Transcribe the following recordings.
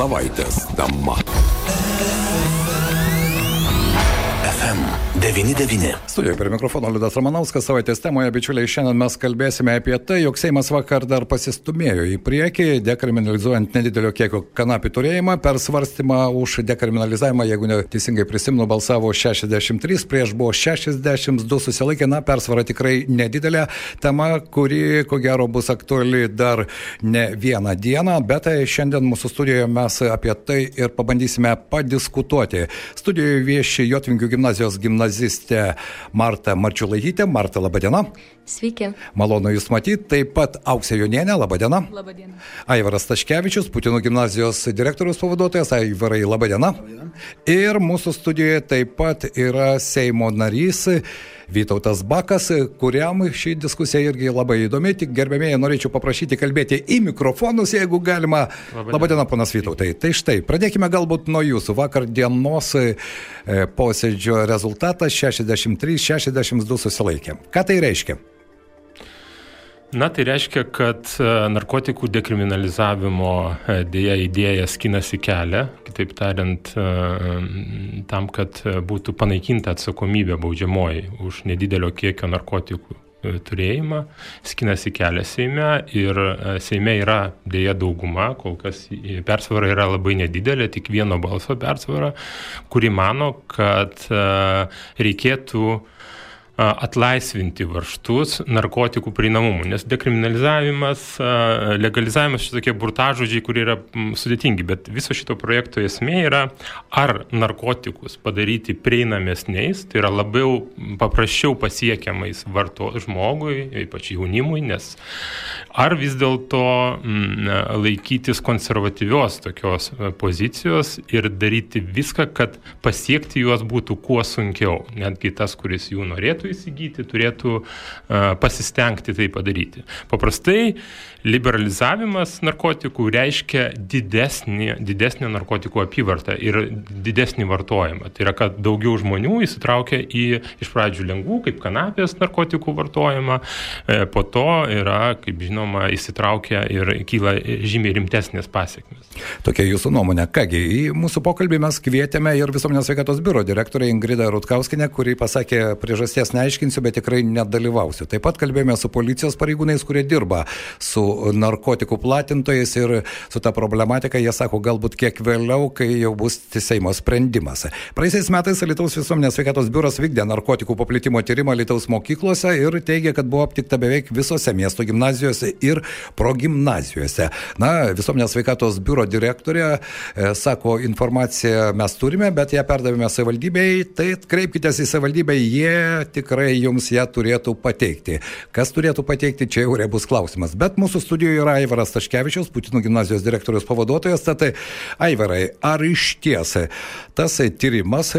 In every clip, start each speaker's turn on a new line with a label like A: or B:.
A: Savaitės tema.
B: FM99.
C: Studijoje prie mikrofono Liudas Ramanauskas savaitės temoje, bičiuliai, šiandien mes kalbėsime apie tai, jog Seimas vakar dar pasistumėjo į priekį, dekriminalizuojant nedidelio kiekio kanapių turėjimą, per svarstymą už dekriminalizavimą, jeigu neteisingai prisimenu, balsavo 63, prieš buvo 62 susilaikė, na, persvara tikrai nedidelė tema, kuri, ko gero, bus aktuali dar ne vieną dieną, bet šiandien mūsų studijoje mes apie tai ir pabandysime padiskutuoti. Studijoje vieši Jotvingių gimnazijos gimnazijos gimnazistė Marta Marčiulaitytė. Marta, laba diena.
D: Sveiki.
C: Malonu Jūs matyti. Taip pat Auksė Jonienė, laba diena.
D: Labą dieną.
C: Aivaras Taškevičius, Putinų gimnazijos direktorius pavaduotojas. Aivarai, laba diena. Laba diena. Ir mūsų studijoje taip pat yra Seimo narys. Vytautas Bakas, kuriam ši diskusija irgi labai įdomi. Tik gerbėmėjai, norėčiau paprašyti kalbėti į mikrofonus, jeigu galima. Labadiena, ponas Vytautai. Tai štai, pradėkime galbūt nuo jūsų. Vakar dienos e, posėdžio rezultatas 63-62 susilaikė. Ką tai reiškia?
E: Na, tai reiškia, kad e, narkotikų dekriminalizavimo e, dėja idėja skinasi kelią, kitaip tariant, e, tam, kad būtų panaikinta atsakomybė baudžiamoji už nedidelio kiekio narkotikų turėjimą, skinasi kelią Seime ir Seime yra dėja dauguma, kol kas persvara yra labai nedidelė, tik vieno balso persvara, kuri mano, kad reikėtų atlaisvinti varštus narkotikų prieinamumų, nes dekriminalizavimas, legalizavimas šitokie burtažodžiai, kurie yra sudėtingi, bet viso šito projekto esmė yra, ar narkotikus padaryti prieinamesniais, tai yra labiau paprasčiau pasiekiamais varto žmogui, ypač jaunimui, nes ar vis dėlto laikytis konservatyvios tokios pozicijos ir daryti viską, kad pasiekti juos būtų kuo sunkiau, netgi tas, kuris jų norėtų įsigyti, turėtų uh, pasistengti tai padaryti. Paprastai liberalizavimas narkotikų reiškia didesnį, didesnį narkotikų apyvartą ir didesnį vartojimą. Tai yra, kad daugiau žmonių įsitraukia į iš pradžių lengvų, kaip kanapės narkotikų vartojimą, e, po to yra, kaip žinoma, įsitraukia ir kyla žymiai rimtesnės pasiekmes.
C: Tokia jūsų nuomonė. Kągi, į mūsų pokalbį mes kvietėme ir visuomenės sveikatos biuro direktorė Ingrida Rutkauskinė, kuri pasakė priežasties neaiškinsiu, bet tikrai nedalyvausiu. Taip pat kalbėjome su policijos pareigūnais, kurie dirba su narkotikų platintojais ir su ta problematika, jie sako, galbūt kiek vėliau, kai jau bus Seimo sprendimas. Praeisiais metais Lietuvos visuomenės sveikatos biuras vykdė narkotikų paplitimo tyrimą Lietuvos mokyklose ir teigia, kad buvo aptikta beveik visose miesto gimnazijose ir progymnazijose. Na, visuomenės sveikatos biuro direktorė e, sako, informaciją mes turime, bet ją perdavėme savivaldybei, tai kreipkitės į savivaldybę, jie tikrai jums ją turėtų pateikti. Kas turėtų pateikti, čia jau rebus klausimas. Bet mūsų studijoje yra Aivaras Taškevičius, Putinų gimnazijos direktorius pavaduotojas. Tad Aivarai, ar iš tiesa tas tyrimas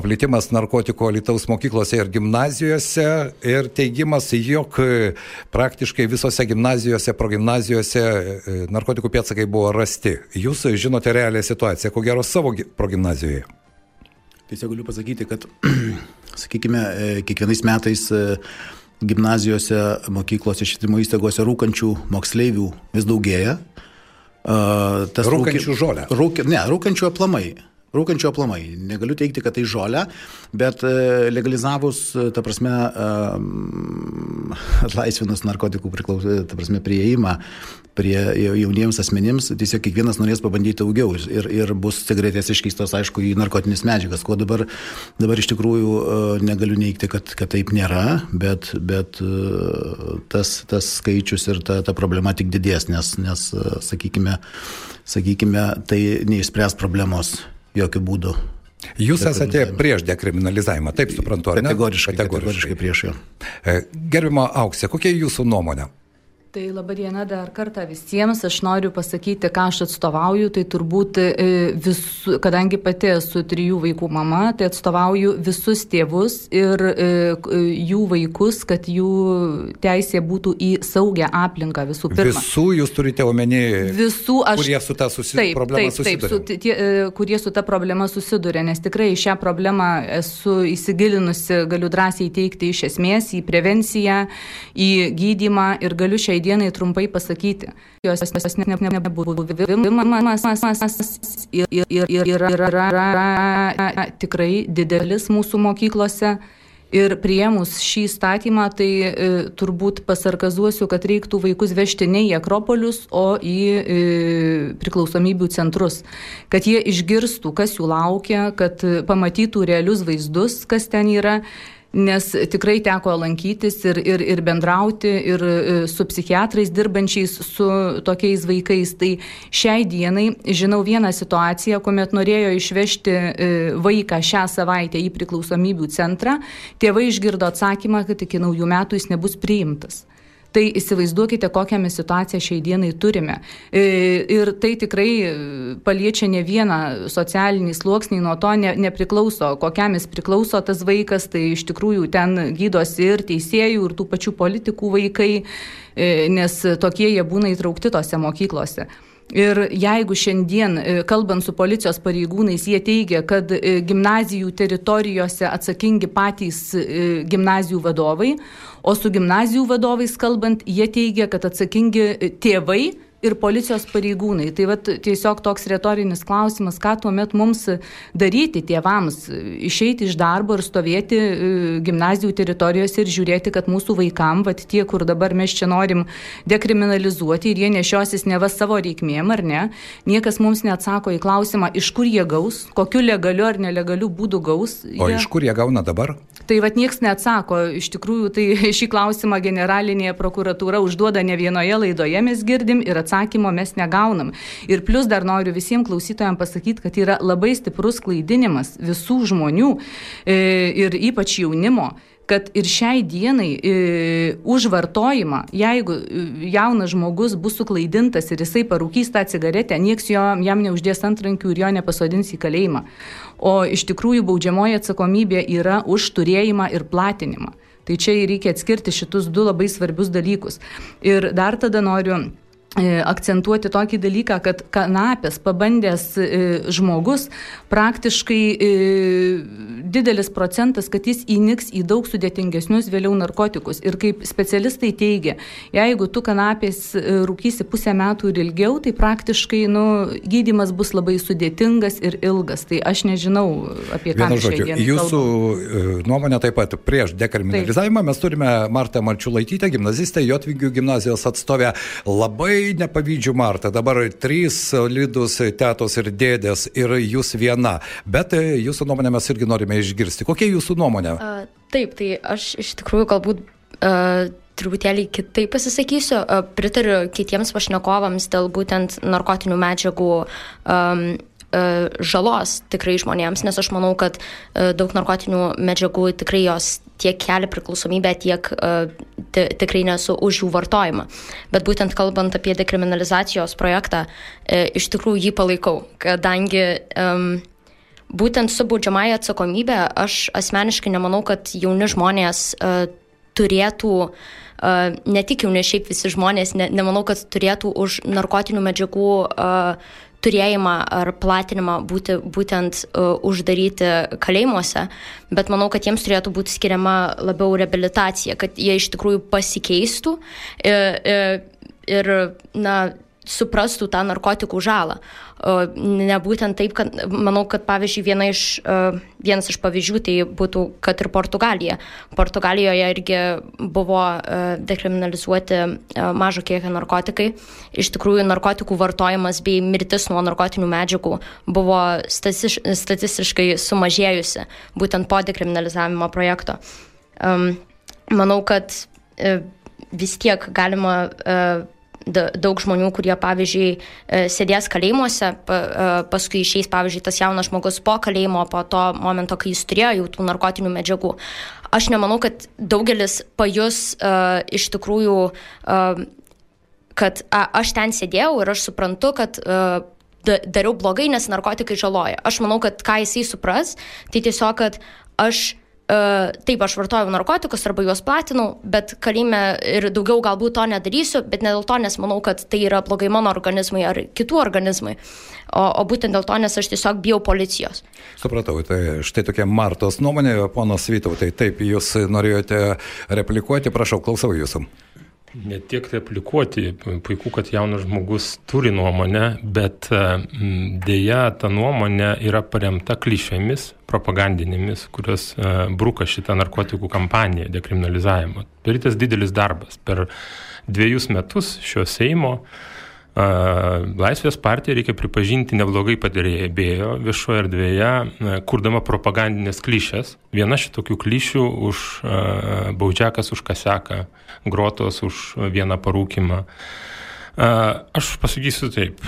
C: paplitimas narkotikų Alitaus mokyklose ir gimnazijose ir teigimas, jog praktiškai visose gimnazijose, progymnazijose narkotikų pėtsakai buvo rasti. Jūs žinote realią situaciją, ko gero savo progymnazijoje.
F: Tiesiog galiu pasakyti, kad, sakykime, kiekvienais metais gimnazijose, mokyklose, švietimo įstaigose rūkančių moksleivių vis daugėja.
C: Tas rūkančių žolę.
F: Rūk, ne, rūkančių aplamai. Rūkančių aplamai. Negaliu teikti, kad tai žolė, bet legalizavus, ta prasme, atlaisvinus narkotikų priklausomą, ta prasme, prieimą prie jauniems asmenims, tiesiog kiekvienas norės pabandyti daugiau ir, ir bus cigaretės iškeistos, aišku, į narkotinės medžiagas, ko dabar, dabar iš tikrųjų negaliu neikti, kad, kad taip nėra, bet, bet tas, tas skaičius ir ta, ta problema tik didės, nes, nes sakykime, sakykime, tai neišspręs problemos jokių būdų.
C: Jūs esate prieš dekriminalizavimą, taip suprantu, ar ne?
F: Kategoriškai, kategoriškai prieš jo.
C: Gerbimo auksė, kokia jūsų nuomonė?
D: Tai laba diena dar kartą visiems. Aš noriu pasakyti, ką aš atstovauju. Tai turbūt visų, kadangi pati esu trijų vaikų mama, tai atstovauju visus tėvus ir jų vaikus, kad jų teisė būtų į saugią aplinką visų pirma.
C: Visų jūs turite omeny,
D: visų aš,
C: kurie su ta susi...
D: taip,
C: problema
D: taip, taip,
C: susiduria.
D: su, tie, kurie su ta problema susiduria, nes tikrai šią problemą esu įsigilinusi, galiu drąsiai teikti iš esmės į prevenciją, į gydimą ir galiu šiai šiai dienai trumpai pasakyti. Jos yra tikrai didelis mūsų mokyklose. Ir prieimus šį statymą, tai e, turbūt pasarkazuosiu, kad reiktų vaikus vežti ne į Akropolius, o į e, priklausomybių centrus. Kad jie išgirstų, kas jų laukia, kad pamatytų realius vaizdus, kas ten yra nes tikrai teko lankytis ir, ir, ir bendrauti ir e, su psichiatrais dirbančiais su tokiais vaikais. Tai šiai dienai žinau vieną situaciją, kuomet norėjo išvežti e, vaiką šią savaitę į priklausomybių centrą, tėvai išgirdo atsakymą, kad iki naujų metų jis nebus priimtas. Tai įsivaizduokite, kokią mes situaciją šiai dienai turime. E, ir tai tikrai paliečia ne vieną socialinį sluoksnį, nuo to ne, nepriklauso, kokiam jis priklauso tas vaikas, tai iš tikrųjų ten gydosi ir teisėjų, ir tų pačių politikų vaikai, e, nes tokie jie būna įtraukti tose mokyklose. Ir jeigu šiandien, e, kalbant su policijos pareigūnais, jie teigia, kad gimnazijų teritorijose atsakingi patys gimnazijų vadovai, O su gimnazijų vadovais kalbant, jie teigia, kad atsakingi tėvai ir policijos pareigūnai. Tai vat, tiesiog toks retorinis klausimas, ką tuomet mums daryti tėvams, išeiti iš darbo ir stovėti e, gimnazijų teritorijose ir žiūrėti, kad mūsų vaikam, vat, tie, kur dabar mes čia norim dekriminalizuoti ir jie nešiosis ne va savo reikmėm ar ne, niekas mums neatsako į klausimą, iš kur jie gaus, kokiu legaliu ar nelegaliu būdu gaus.
C: Jie... O iš kur jie gauna dabar?
D: Tai vad nieks neatsako. Iš tikrųjų, tai šį klausimą generalinėje prokuratūra užduoda ne vienoje laidoje, mes girdim ir atsakymo mes negaunam. Ir plus dar noriu visiems klausytojams pasakyti, kad yra labai stiprus klaidinimas visų žmonių e, ir ypač jaunimo kad ir šiai dienai e, už vartojimą, jeigu e, jaunas žmogus bus suklaidintas ir jisai parūkys tą cigaretę, nieks jo, jam neuždės antrankių ir jo nepasodins į kalėjimą. O iš tikrųjų baudžiamoji atsakomybė yra už turėjimą ir platinimą. Tai čia reikia atskirti šitus du labai svarbius dalykus. Ir dar tada noriu akcentuoti tokį dalyką, kad kanapės pabandęs e, žmogus praktiškai e, didelis procentas, kad jis įniks į daug sudėtingesnius vėliau narkotikus. Ir kaip specialistai teigia, jeigu tu kanapės rūkysi pusę metų ir ilgiau, tai praktiškai nu, gydimas bus labai sudėtingas ir ilgas. Tai aš nežinau apie ką šiandien.
C: Jūsų kalbam. nuomonė taip pat prieš dekriminalizavimą mes turime Martą Marčiulaitytę, gimnazistę, Jotvingių gimnazijos atstovę. Labai labai nepavydžiu Marta, dabar trys lydus tėtos ir dėdės ir jūs viena, bet e, jūsų nuomonę mes irgi norime išgirsti. Kokia jūsų nuomonė? Uh,
A: taip, tai aš iš tikrųjų galbūt uh, truputėlį kitaip pasisakysiu, uh, pritariu kitiems pašnekovams dėl būtent narkotinių medžiagų um, žalos tikrai žmonėms, nes aš manau, kad daug narkotinių medžiagų tikrai jos tiek kelia priklausomybę, tiek uh, tikrai nesu už jų vartojimą. Bet būtent kalbant apie dekriminalizacijos projektą, iš tikrųjų jį palaikau, kadangi um, būtent su baudžiamąją atsakomybę aš asmeniškai nemanau, kad jauni žmonės uh, turėtų Uh, ne tik jauni, šiaip visi žmonės, ne, nemanau, kad turėtų už narkotinių medžiagų uh, turėjimą ar platinimą būti būtent uh, uždaryti kalėjimuose, bet manau, kad jiems turėtų būti skiriama labiau reabilitacija, kad jie iš tikrųjų pasikeistų ir, ir, ir na, suprastų tą narkotikų žalą. Nebūtent taip, kad manau, kad pavyzdžiui viena iš, vienas iš pavyzdžių tai būtų, kad ir Portugalija. Portugalijoje irgi buvo dekriminalizuoti mažo kiekio narkotikai. Iš tikrųjų, narkotikų vartojimas bei mirtis nuo narkotinių medžiagų buvo statistiškai sumažėjusi būtent po dekriminalizavimo projekto. Manau, kad e, vis tiek galima daug žmonių, kurie, pavyzdžiui, e, sėdės kalėjimuose, e, paskui išeis, pavyzdžiui, tas jaunas žmogus po kalėjimo, po to momento, kai jis turėjo jau tų narkotinių medžiagų. Aš nemanau, kad daugelis pajus uh, iš tikrųjų, uh, kad a, aš ten sėdėjau ir aš suprantu, kad uh, dariau blogai, nes narkotikai žaloja. Aš manau, kad ką jisai supras, tai tiesiog, kad aš taip, aš vartoju narkotikus arba juos platinau, bet kalime ir daugiau galbūt to nedarysiu, bet ne dėl to, nes manau, kad tai yra blogai mano organizmai ar kitų organizmai, o, o būtent dėl to, nes aš tiesiog bijau policijos.
C: Supratau, tai štai tokia Martos nuomonė, ponas Vytautai, taip, jūs norėjote replikuoti, prašau, klausau jūsų.
E: Ne tiek replikuoti, puiku, kad jaunas žmogus turi nuomonę, bet dėja ta nuomonė yra paremta klišėmis, propagandinėmis, kurios bruka šitą narkotikų kampaniją dekriminalizavimo. Darytas didelis darbas. Per dviejus metus šio Seimo Laisvės partija, reikia pripažinti, neblogai padarėjo viešoje erdvėje, kurdama propagandinės klišės. Viena šitokių klišių už baudžiakas už kaseką, grotos už vieną parūkimą. Aš pasakysiu taip,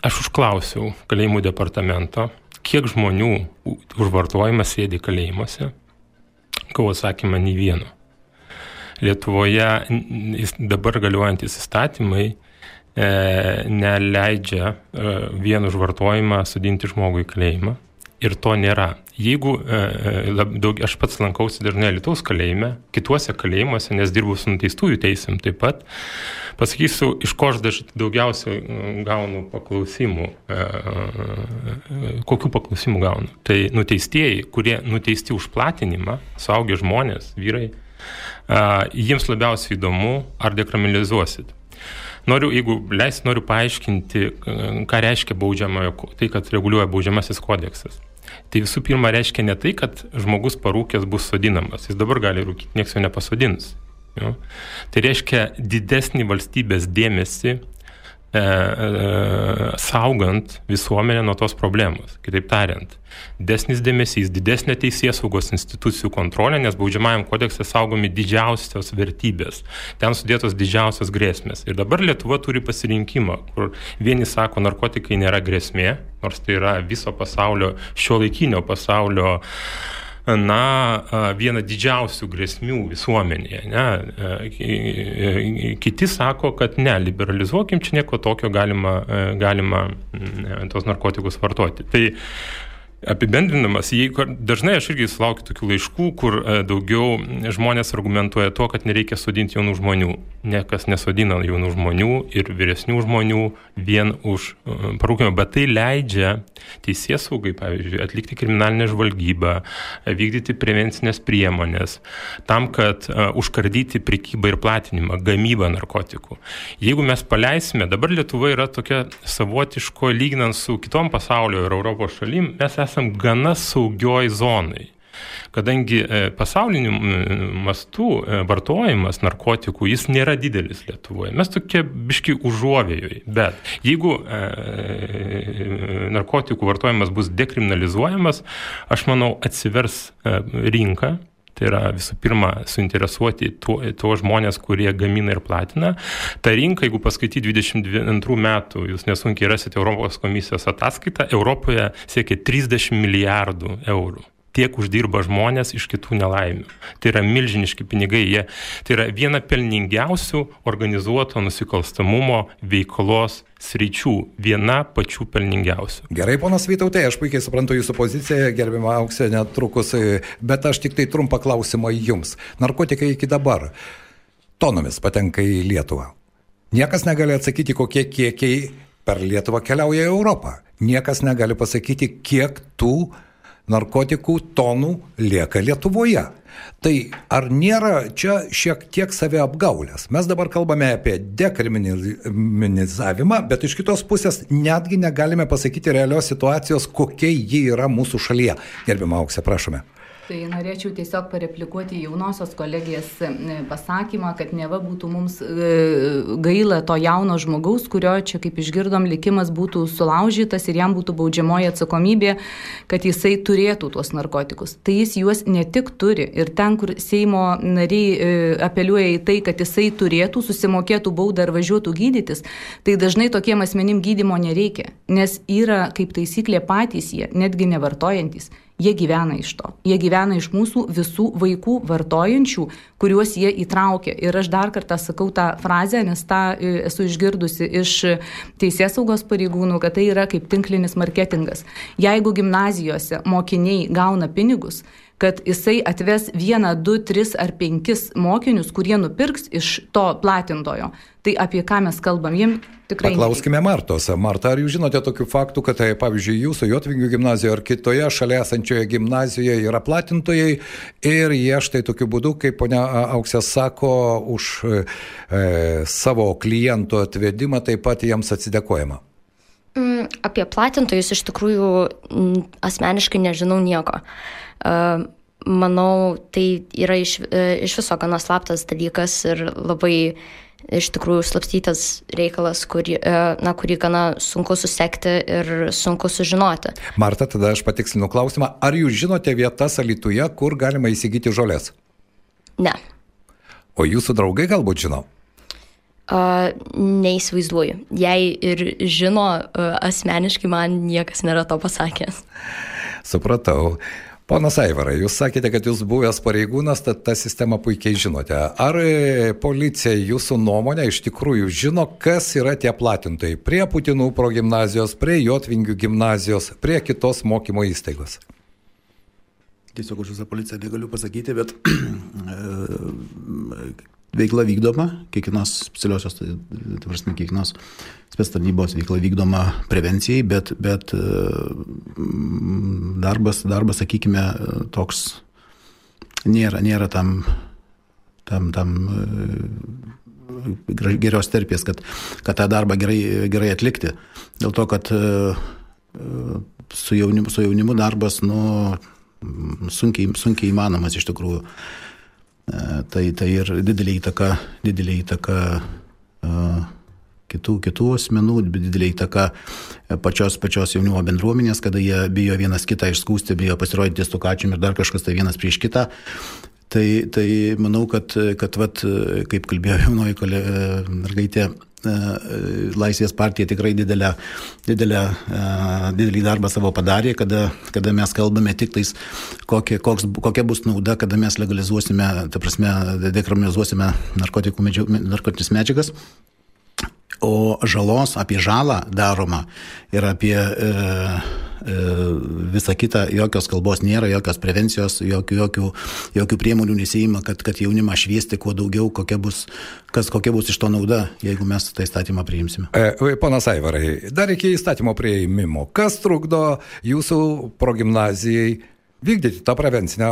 E: aš užklausiau kalėjimų departamento, kiek žmonių už vartojimą sėdi kalėjimuose. Gavau atsakymą, nei vieno. Lietuvoje dabar galiuojantis įstatymai neleidžia e, vien už vartojimą sudinti žmogų į kalėjimą. Ir to nėra. Jeigu e, daug, aš pats lankausi dažnai Lietuvos kalėjime, kituose kalėjimuose, nes dirbu su nuteistųjų teisėm taip pat, pasakysiu, iš ko aš daugiausiai gaunu paklausimų, e, e, kokių paklausimų gaunu. Tai nuteistieji, kurie nuteisti už platinimą, suaugę žmonės, vyrai, jiems labiausiai įdomu, ar dekriminalizuosit. Noriu, jeigu leis, noriu paaiškinti, ką reiškia baudžiamojo, tai, kad reguliuoja baudžiamasis kodeksas. Tai visų pirma reiškia ne tai, kad žmogus parūkęs bus sodinamas, jis dabar gali rūkyti, niekas jo nepasodins. Jo? Tai reiškia didesnį valstybės dėmesį e, e, saugant visuomenę nuo tos problemos. Kitaip tariant, desnis dėmesys, didesnė teisės saugos institucijų kontrolė, nes baudžiamajam kodekse saugomi didžiausios vertybės, ten sudėtos didžiausios grėsmės. Ir dabar Lietuva turi pasirinkimą, kur vieni sako, narkotikai nėra grėsmė, nors tai yra viso pasaulio, šio laikinio pasaulio na, viena didžiausių grėsmių visuomenėje. Ne? Kiti sako, kad ne, liberalizuokim, čia nieko tokio galima, galima tos narkotikus vartoti. Tai Apibendrinamas, jeigu dažnai aš irgi sulaukiu tokių laiškų, kur e, daugiau žmonės argumentuoja to, kad nereikia sodinti jaunų žmonių. Niekas nesodina jaunų žmonių ir vyresnių žmonių vien už e, parūkimą, bet tai leidžia teisės saugai, pavyzdžiui, atlikti kriminalinę žvalgybą, vykdyti prevencinės priemonės, tam, kad uh, užkardyti prekybą ir platinimą, gamybą narkotikų. Jeigu mes paleisime, dabar Lietuva yra tokia savotiško, lyginant su kitom pasaulio ir Europos šalim, mes esame esam gana saugioj zonai. Kadangi e, pasauliniu mastu e, vartojimas narkotikų jis nėra didelis Lietuvoje. Mes tokie biški užuovėjoj. Bet jeigu e, narkotikų vartojimas bus dekriminalizuojamas, aš manau atsivers e, rinka Tai yra visų pirma suinteresuoti tuo, tuo žmonės, kurie gamina ir platina. Ta rinka, jeigu paskaityti 22 metų, jūs nesunkiai rasite Europos komisijos ataskaitą, Europoje siekia 30 milijardų eurų tiek uždirba žmonės iš kitų nelaimių. Tai yra milžiniški pinigai, jie, tai yra viena pelningiausių organizuoto nusikalstamumo veiklos sričių, viena pačių pelningiausių.
C: Gerai, ponas Vytautai, aš puikiai suprantu jūsų poziciją, gerbima auksė netrukus, bet aš tik tai trumpą klausimą jums. Narkotikai iki dabar tonomis patenka į Lietuvą. Niekas negali atsakyti, kokie kiekiai per Lietuvą keliauja į Europą. Niekas negali pasakyti, kiek tų narkotikų tonų lieka Lietuvoje. Tai ar nėra čia šiek tiek save apgaulės? Mes dabar kalbame apie dekriminalizavimą, bet iš kitos pusės netgi negalime pasakyti realios situacijos, kokia ji yra mūsų šalyje. Gerbima Auksė, prašome.
D: Tai norėčiau tiesiog pareplikuoti jaunosios kolegijas e, pasakymą, kad neva būtų mums e, gaila to jauno žmogaus, kurio čia, kaip išgirdom, likimas būtų sulaužytas ir jam būtų baudžiamoji atsakomybė, kad jisai turėtų tuos narkotikus. Tai jis juos ne tik turi ir ten, kur Seimo nariai e, apeliuoja į tai, kad jisai turėtų, susimokėtų baudą ar važiuotų gydytis, tai dažnai tokiem asmenim gydimo nereikia, nes yra kaip taisyklė patys jie, netgi nevartojantis Jie gyvena iš to. Jie gyvena iš mūsų visų vaikų vartojančių, kuriuos jie įtraukia. Ir aš dar kartą sakau tą frazę, nes tą e, esu išgirdusi iš teisės saugos pareigūnų, kad tai yra kaip tinklinis marketingas. Jeigu gimnazijose mokiniai gauna pinigus, kad jisai atves vieną, du, tris ar penkis mokinius, kurie nupirks iš to platintojo. Tai apie ką mes kalbam, jiem tikrai.
C: Paklauskime Martos. Marta, ar jūs žinote tokių faktų, kad, tai, pavyzdžiui, jūsų Jotvingių gimnazijoje ar kitoje šalia esančioje gimnazijoje yra platintojai ir jie štai tokiu būdu, kaip ponia Auksė sako, už e, savo klientų atvedimą taip pat jiems atsidėkojama?
A: Mm, apie platintojus iš tikrųjų mm, asmeniškai nežinau nieko. Uh, manau, tai yra iš, uh, iš viso gana slaptas dalykas ir labai iš tikrųjų slapstytas reikalas, kurį, e, na, kurį gana sunku susekti ir sunku sužinoti.
C: Marta, tada aš patiksinu klausimą. Ar jūs žinote vietas Alituje, kur galima įsigyti žolės?
A: Ne.
C: O jūsų draugai galbūt žino?
A: Neįsivaizduoju. Jei ir žino, asmeniškai man niekas nėra to pasakęs.
C: Supratau. Ponas Aivarai, jūs sakėte, kad jūs buvęs pareigūnas, tad tą sistemą puikiai žinote. Ar e, policija jūsų nuomonė iš tikrųjų žino, kas yra tie platintojai prie Putinų progymnazijos, prie Jotvingių gimnazijos, prie kitos mokymo įstaigos?
F: Tiesiog už visą policiją negaliu pasakyti, bet veikla vykdoma, kiekvienos specialiosios, tai, tai prasme, kiekvienos spės tarnybos veikla vykdoma prevencijai, bet, bet e, darbas, darbas, sakykime, toks nėra, nėra tam, tam, tam e, gerios terpės, kad, kad tą darbą gerai, gerai atlikti. Dėl to, kad e, su jaunimu, su jaunimu darbas, nu, sunkiai, sunkiai įmanomas iš tikrųjų. Tai, tai ir didelį įtaką, didelį įtaką uh, kitų, kitų asmenų, didelį įtaką pačios, pačios jaunimo bendruomenės, kada jie bijo vienas kitą išskūsti, bijo pasirodyti stukačiam ir dar kažkas tai vienas prieš kitą. Tai, tai manau, kad, kad vat, kaip kalbėjo jaunoji mergaitė, Laisvės partija tikrai didelę, didelę, didelį darbą savo padarė, kada, kada mes kalbame tik tais, kokia, koks, kokia bus nauda, kada mes legalizuosime, ta prasme, dekriminalizuosime narkotinės medžiagas. O žalos apie žalą daromą ir apie e, e, visą kitą, jokios kalbos nėra, jokios prevencijos, jokių, jokių, jokių priemonių nesijima, kad, kad jaunimą šviesti kuo daugiau, kokia bus, kas, kokia bus iš to nauda, jeigu mes tą įstatymą priimsime.
C: E, Ponas Aivarai, dar iki įstatymo prieimimo, kas trukdo jūsų progymnazijai vykdyti tą prevencinę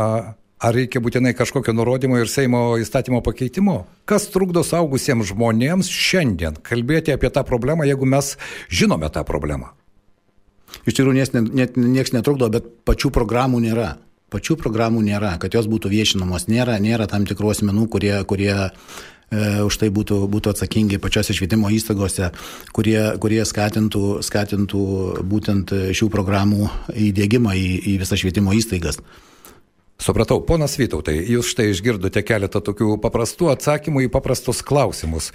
C: Ar reikia būtinai kažkokio nurodymo ir Seimo įstatymo pakeitimo? Kas trukdo saugusiems žmonėms šiandien kalbėti apie tą problemą, jeigu mes žinome tą problemą?
F: Iš tikrųjų, niekas net, nieks netrukdo, bet pačių programų nėra. Pačių programų nėra, kad jos būtų viešinamos. Nėra, nėra tam tikrų asmenų, kurie, kurie e, už tai būtų, būtų atsakingi pačiose švietimo įstaigose, kurie, kurie skatintų, skatintų būtent šių programų įdėgymą į, į visas švietimo įstaigas.
C: Supratau, ponas Vytautai, jūs štai išgirdote keletą tokių paprastų atsakymų į paprastus klausimus.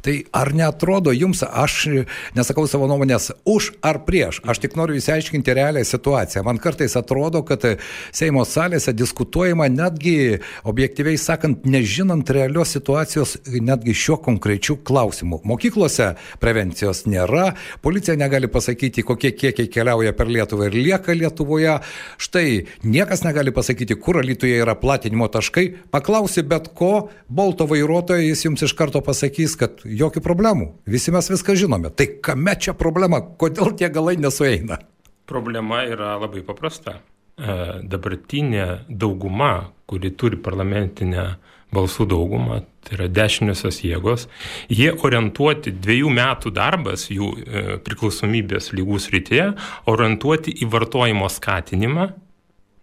C: Tai ar netrodo jums, aš nesakau savo nuomonės už ar prieš, aš tik noriu įsiaiškinti realią situaciją. Man kartais atrodo, kad Seimo salėse diskutuojama netgi, objektyviai sakant, nežinant realios situacijos, netgi šiuo konkrečiu klausimu. Mokyklose prevencijos nėra, policija negali pasakyti, kokie kiekiai keliauja per Lietuvą ir lieka Lietuvoje. Štai niekas negali pasakyti, kur Alytuje yra platinimo taškai, paklausi bet ko, bolto vairuotojo, jis jums iš karto pasakys, kad jokių problemų, visi mes viską žinome. Tai kame čia problema, kodėl tie galai nesueina?
E: Problema yra labai paprasta. E, dabartinė dauguma, kuri turi parlamentinę balsų daugumą, tai yra dešiniosios jėgos, jie orientuoti dviejų metų darbas jų e, priklausomybės lygų srityje, orientuoti į vartojimo skatinimą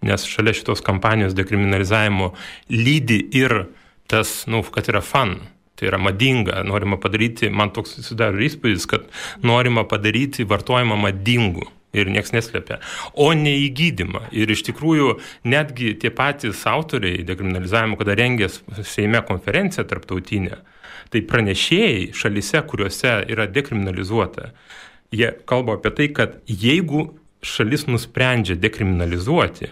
E: nes šalia šitos kampanijos dekriminalizavimo lydi ir tas, nu, kad yra fan. Tai yra madinga, norima padaryti, man toks susidaro įspūdis, kad norima padaryti vartojimą madingu ir niekas neslėpia, o ne į gydimą. Ir iš tikrųjų netgi tie patys autoriai dekriminalizavimo, kada rengės Seime konferenciją tarptautinę, tai pranešėjai šalise, kuriuose yra dekriminalizuota, jie kalba apie tai, kad jeigu šalis nusprendžia dekriminalizuoti,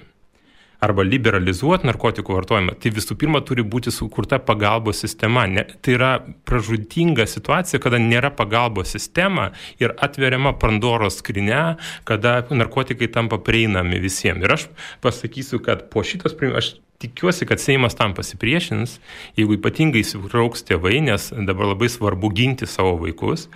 E: arba liberalizuoti narkotikų vartojimą, tai visų pirma turi būti sukurta pagalbos sistema. Ne, tai yra pražudinga situacija, kada nėra pagalbos sistema ir atveriama Pandoros skrinė, kada narkotikai tampa prieinami visiems. Ir aš pasakysiu, kad po šitos, aš tikiuosi, kad Seimas tam pasipriešins, jeigu ypatingai įsitrauks tėvai, nes dabar labai svarbu ginti savo vaikus.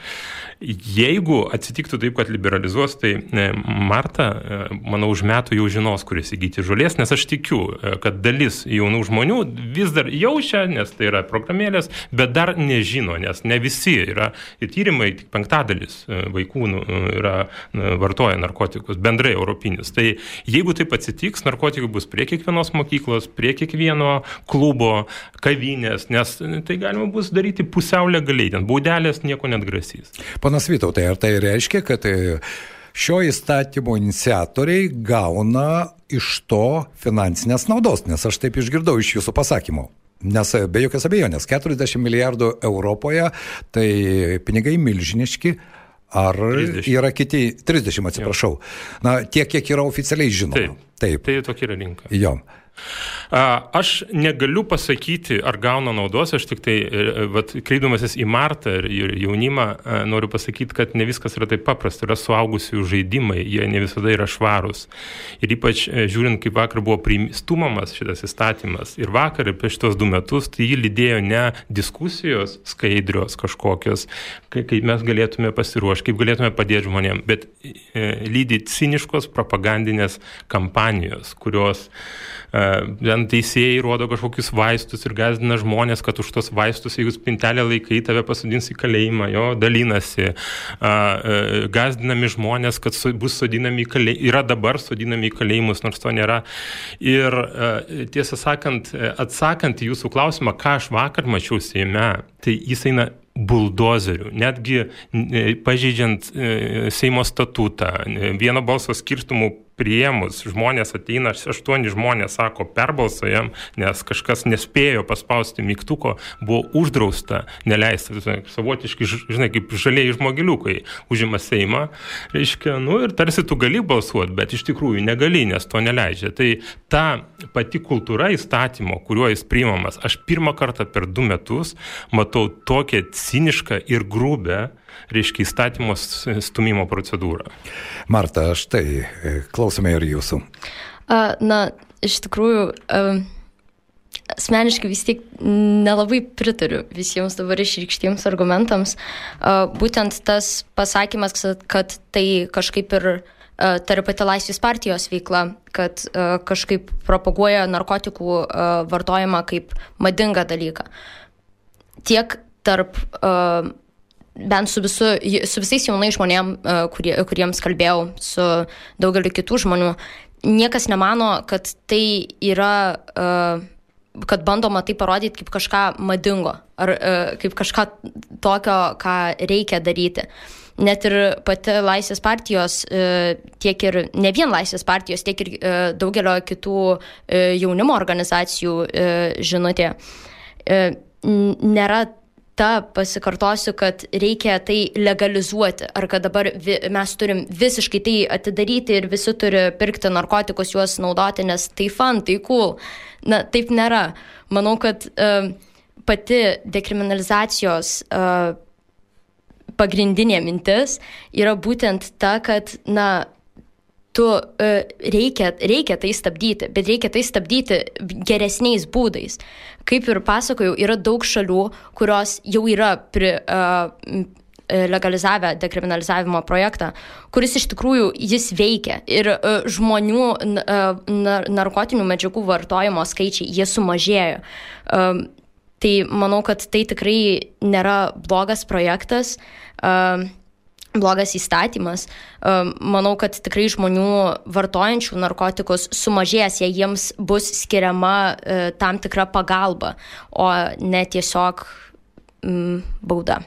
E: Jeigu atsitiktų taip, kad liberalizuos, tai e, Marta, e, manau, už metų jau žinos, kur įsigyti žolės, nes aš tikiu, e, kad dalis jaunų žmonių vis dar jaučia, nes tai yra programėlės, bet dar nežino, nes ne visi yra ir tyrimai, tik penktadalis vaikų nu, yra vartoja narkotikus, bendrai europinius. Tai jeigu taip atsitiks, narkotikų bus prie kiekvienos mokyklos, prie kiekvieno klubo, kavinės, nes tai galima bus daryti pusiau legaliai, ten baudelės nieko net grasys.
C: Panas Vytautai, ar tai reiškia, kad e, šio įstatymo iniciatoriai gauna iš to finansinės naudos, nes aš taip išgirdau iš jūsų pasakymų. Nes e, be jokios abejonės, 40 milijardų Europoje tai pinigai milžiniški, Ar 30. yra kiti, 30 atsiprašau, jo. na tiek, kiek yra oficialiai žinoma.
E: Taip, taip. Tai tokia yra rinka.
C: Jo.
E: Aš negaliu pasakyti, ar gauna naudos, aš tik tai, e, vat, kreipdamasis į Martą ir jaunimą, noriu pasakyti, kad ne viskas yra taip paprasta, yra suaugusių žaidimai, jie ne visada yra švarūs. Ir ypač e, žiūrint, kaip vakar buvo stumamas šitas įstatymas ir vakar ir prieš tos du metus, tai jį lydėjo ne diskusijos skaidrios kažkokios, kaip mes galėtume pasiruošti, kaip galėtume padėti žmonėms, bet e, lydi ciniškos propagandinės kampanijos, kurios ten teisėjai rodo kažkokius vaistus ir gazdina žmonės, kad už tos vaistus, jeigu spintelę laikai, tave pasodins į kalėjimą, jo dalinasi. E, gazdinami žmonės, kad bus sodinami į kalėjimus, yra dabar sodinami į kalėjimus, nors to nėra. Ir tiesą sakant, atsakant į jūsų klausimą, ką aš vakar mačiau Seime, tai jis eina buldozerių, netgi e, pažeidžiant e, Seimo statutą, vieno balso skirstumų priėmus, žmonės ateina, aštuoni žmonės sako, perbalsojam, nes kažkas nespėjo paspausti mygtuko, buvo uždrausta, neleista, savotiškai, žinai, kaip žaliai žmogiliukai užima Seimą, reiškia, nu ir tarsi tu gali balsuoti, bet iš tikrųjų negali, nes to neleidžia. Tai ta pati kultūra įstatymo, kuriuo jis priimamas, aš pirmą kartą per du metus matau tokią cinišką ir grubę, reiškia, įstatymos stumimo procedūrą.
C: Marta, štai, e, klausome ir jūsų.
A: Na, iš tikrųjų, asmeniškai vis tiek nelabai pritariu visiems dabar išreikštiems argumentams. Būtent tas pasakymas, kad tai kažkaip ir ta pati Laisvės partijos veikla, kad kažkaip propaguoja narkotikų vartojimą kaip madingą dalyką. Tiek tarp bent su, visu, su visais jaunais žmonėm, e, kurie, kuriems kalbėjau, su daugeliu kitų žmonių, niekas nemano, kad tai yra, e, kad bandoma tai parodyti kaip kažką madingo, ar e, kaip kažką tokio, ką reikia daryti. Net ir pati Laisvės partijos, tiek ir ne vien Laisvės partijos, tiek ir daugelio kitų jaunimo organizacijų žinutė nėra ta pasikartosiu, kad reikia tai legalizuoti, ar kad dabar vi, mes turim visiškai tai atidaryti ir visi turi pirkti narkotikus, juos naudoti, nes tai fan, tai cool. Na, taip nėra. Manau, kad uh, pati dekriminalizacijos uh, pagrindinė mintis yra būtent ta, kad, na, tu uh, reikia, reikia tai stabdyti, bet reikia tai stabdyti geresniais būdais. Kaip ir pasakojau, yra daug šalių, kurios jau yra pri, uh, legalizavę dekriminalizavimo projektą, kuris iš tikrųjų jis veikia ir uh, žmonių uh, narkotinių medžiagų vartojimo skaičiai, jie sumažėjo. Uh, tai manau, kad tai tikrai nėra blogas projektas. Uh, blogas įstatymas. Manau, kad tikrai žmonių vartojančių narkotikus sumažės, jei jiems bus skiriama e, tam tikra pagalba, o ne tiesiog mm, bauda.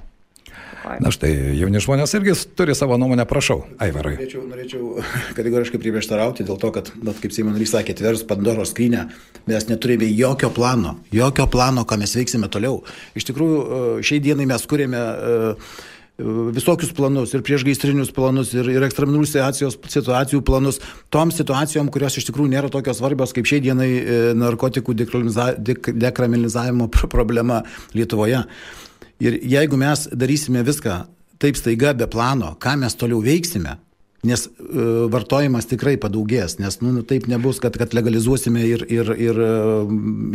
C: Na štai, jauni žmonės irgi turi savo nuomonę, prašau, Aivarai.
F: Norėčiau, norėčiau kategoriškai prieštarauti dėl to, kad, bet, kaip Seimo narys sakė, atverus Pandoros skrynę, mes neturime jokio plano, jokio plano, ką mes veiksime toliau. Iš tikrųjų, e, šiai dienai mes kūrėme uh, visokius planus, ir priešgaisrinius planus, ir, ir ekstremalių situacijų planus, tom situacijom, kurios iš tikrųjų nėra tokios svarbios kaip šiai dienai e, narkotikų dekriminalizavimo problema Lietuvoje. Ir jeigu mes darysime viską taip staiga be plano, ką mes toliau veiksime, Nes e, vartojimas tikrai padaugės, nes nu, nu, taip nebus, kad, kad legalizuosime ir, ir, ir e,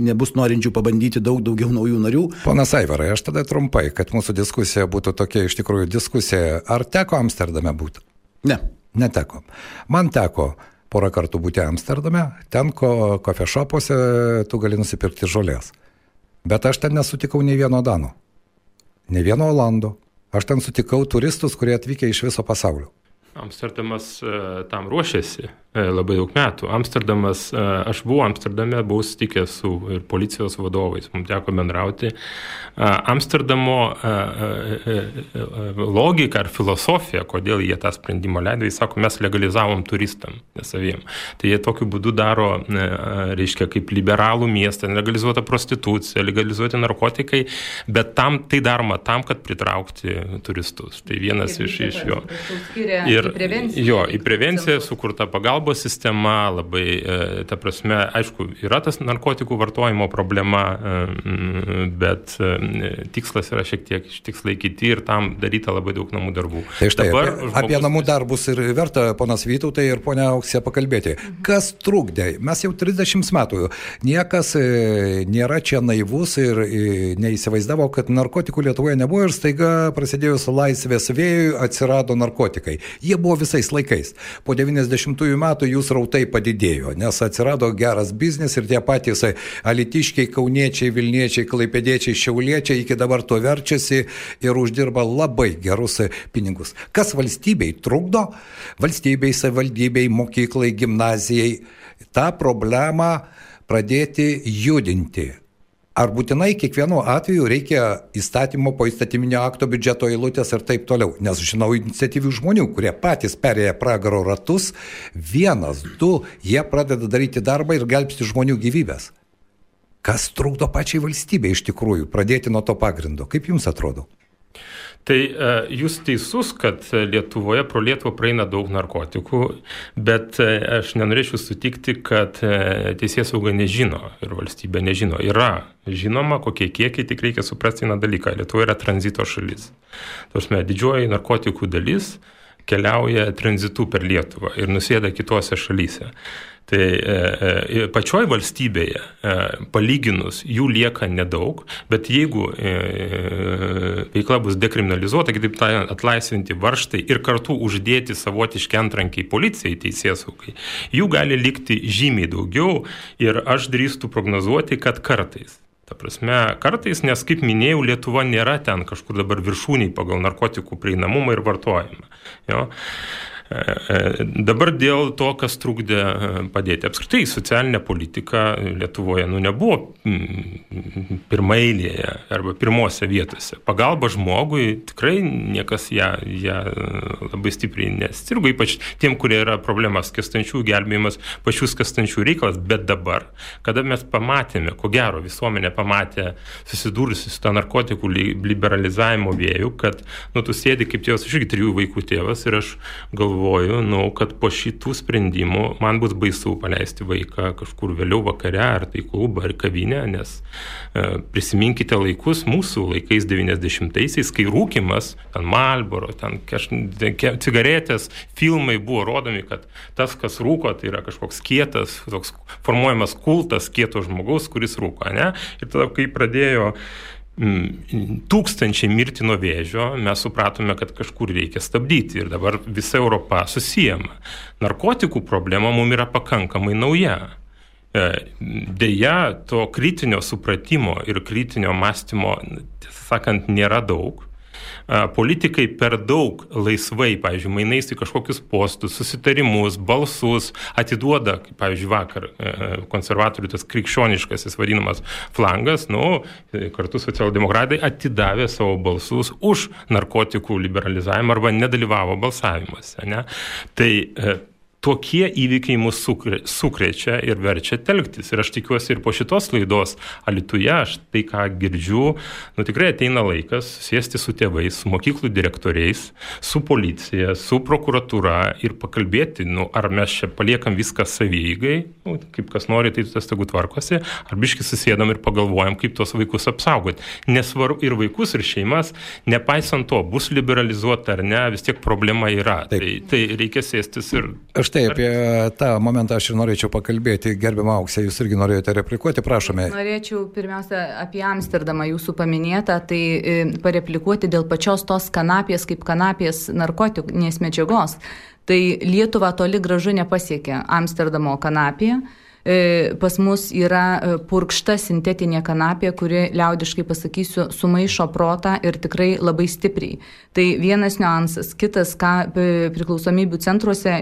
F: nebus norinčių pabandyti daug daugiau naujų narių.
C: Ponas Aivarai, aš tada trumpai, kad mūsų diskusija būtų tokia iš tikrųjų diskusija. Ar teko Amsterdame būti?
F: Ne.
C: Neteko. Man teko porą kartų būti Amsterdame, ten ko kofešopuose tu gali nusipirkti žolės. Bet aš ten nesutikau nei vieno Dano, nei vieno Olando. Aš ten sutikau turistus, kurie atvykę iš viso pasaulio.
E: Amsterdamas e, tam ruošiasi. e, labai daug metų. Amsterdamas, e, aš buvau Amsterdame, buvau sutikęs su ir policijos vadovais, mums teko bendrauti. Amsterdamo logika ar filosofija, kodėl jie tą sprendimą leido, jis sako, mes legalizavom turistam, nesaviem. Tai jie tokiu būdu daro, reiškia, kaip liberalų miestą, legalizuota prostitucija, legalizuoti narkotikai, bet tam tai daroma tam, kad pritraukti turistus. Tai vienas iš, iš jo. Ir ir. Jo, į prevenciją sukurta pagalbos sistema, labai, e, ta prasme, aišku, yra tas narkotikų vartojimo problema, e, bet e, tikslas yra šiek tiek tikslai kiti ir tam daryta labai daug namų darbų.
C: Tai štai, Dabar, apie, žmogus... apie namų darbus ir verta, ponas Vytautai ir ponia Auksė, pakalbėti. Kas trukdė? Mes jau 30 metų, niekas nėra čia naivus ir neįsivaizdavo, kad narkotikų Lietuvoje nebuvo ir staiga prasidėjus laisvės vėjui atsirado narkotikai. Jie jie buvo visais laikais. Po 90-ųjų metų jų srautai padidėjo, nes atsirado geras biznis ir tie patys alitiškiai, kauniečiai, vilniečiai, klaipėdiečiai, šiauliečiai iki dabar to verčiasi ir uždirba labai gerus pinigus. Kas valstybei trukdo? Valstybei, savivaldybei, mokyklai, gimnazijai tą problemą pradėti judinti. Ar būtinai kiekvienu atveju reikia įstatymo po įstatyminio akto biudžeto eilutės ir taip toliau? Nes žinau iniciatyvių žmonių, kurie patys perėję pragaro ratus, vienas, du, jie pradeda daryti darbą ir gelbsti žmonių gyvybės. Kas trukdo pačiai valstybei iš tikrųjų pradėti nuo to pagrindo? Kaip jums atrodo?
E: Tai e, jūs teisus, kad Lietuvoje pro Lietuvą praeina daug narkotikų, bet e, aš nenorėčiau sutikti, kad e, teisės sauga nežino ir valstybė nežino. Yra žinoma, kokie kiekiai, tik reikia suprasti vieną dalyką. Lietuva yra tranzito šalis. Tausme, didžioji narkotikų dalis keliauja tranzitu per Lietuvą ir nusėda kitose šalyse. Tai e, e, pačioj valstybėje e, palyginus jų lieka nedaug, bet jeigu e, veikla bus dekriminalizuota, kitaip tariant, atlaisvinti varštai ir kartu uždėti savotiški antrankiai policijai, teisėsaugai, jų gali likti žymiai daugiau ir aš drįstu prognozuoti, kad kartais Ta prasme, kartais, nes kaip minėjau, Lietuva nėra ten kažkur dabar viršūniai pagal narkotikų prieinamumą ir vartojimą. Jo? Dabar dėl to, kas trukdė e, padėti. Apskritai, socialinė politika Lietuvoje nu, nebuvo mm, pirmailėje arba pirmose vietose. Pagalba žmogui tikrai niekas ją, ją labai stipriai nesirgo, ypač tiem, kurie yra problemas kestančių gelbėjimas, pačių kestančių reikalas. Bet dabar, kada mes pamatėme, ko gero visuomenė pamatė, susidūrusi su tą narkotikų liberalizavimo vėjų, kad nu, tu sėdi kaip tėvas, aš irgi trijų vaikų tėvas ir aš galvoju, galvoju, nu, kad po šitų sprendimų man bus baisu paleisti vaiką kažkur vėliau vakare, ar tai klubą, ar kavinę, nes e, prisiminkite laikus mūsų laikais 90-aisiais, kai rūkimas, ten Malboro, ten kaž, cigaretės, filmai buvo rodomi, kad tas, kas rūko, tai yra kažkoks kietas, toks formuojamas kultas kieto žmogaus, kuris rūko, ne? Ir tada, kai pradėjo Mm, tūkstančiai mirti nuo vėžio, mes supratome, kad kažkur reikia stabdyti ir dabar visa Europa susijama. Narkotikų problema mums yra pakankamai nauja. E, deja, to kritinio supratimo ir kritinio mąstymo, tiesą sakant, nėra daug politikai per daug laisvai, pavyzdžiui, mainais į kažkokius postus, susitarimus, balsus, atiduoda, pavyzdžiui, vakar e, e, konservatorių tas krikščioniškasis vadinamas flangas, nu, kartu socialdemokratai atidavė savo balsus už narkotikų liberalizavimą arba nedalyvavo balsavimuose. Ne? Tai e, tokie įvykiai mus sukrečia ir verčia telktis. Ir aš tikiuosi ir po šitos laidos Alituje, aš tai ką girdžiu, nu tikrai ateina laikas sėsti su tėvais, su mokyklų direktoriais, su policija, su prokuratūra ir pakalbėti, nu, ar mes čia paliekam viską savygai, nu, kaip kas nori, tai tas tegu tvarkosi, ar biški susėdam ir pagalvojam, kaip tuos vaikus apsaugoti. Nesvaru ir vaikus, ir šeimas, nepaisant to, bus liberalizuota ar ne, vis tiek problema yra. Taip. Tai, tai reikia sėstis ir...
C: Aš tai apie tą momentą aš ir norėčiau pakalbėti. Gerbimo auksė, jūs irgi norėjote replikuoti, prašome.
D: Norėčiau pirmiausia apie Amsterdamą jūsų paminėtą, tai e, pareplikuoti dėl pačios tos kanapės kaip kanapės narkotinės medžiagos. Tai Lietuva toli gražu nepasiekė Amsterdamo kanapėje pas mus yra e, purkšta sintetinė kanapė, kuri, liaudiškai pasakysiu, sumaišo protą ir tikrai labai stipriai. Tai vienas niuansas. Kitas, ką e, priklausomybių centruose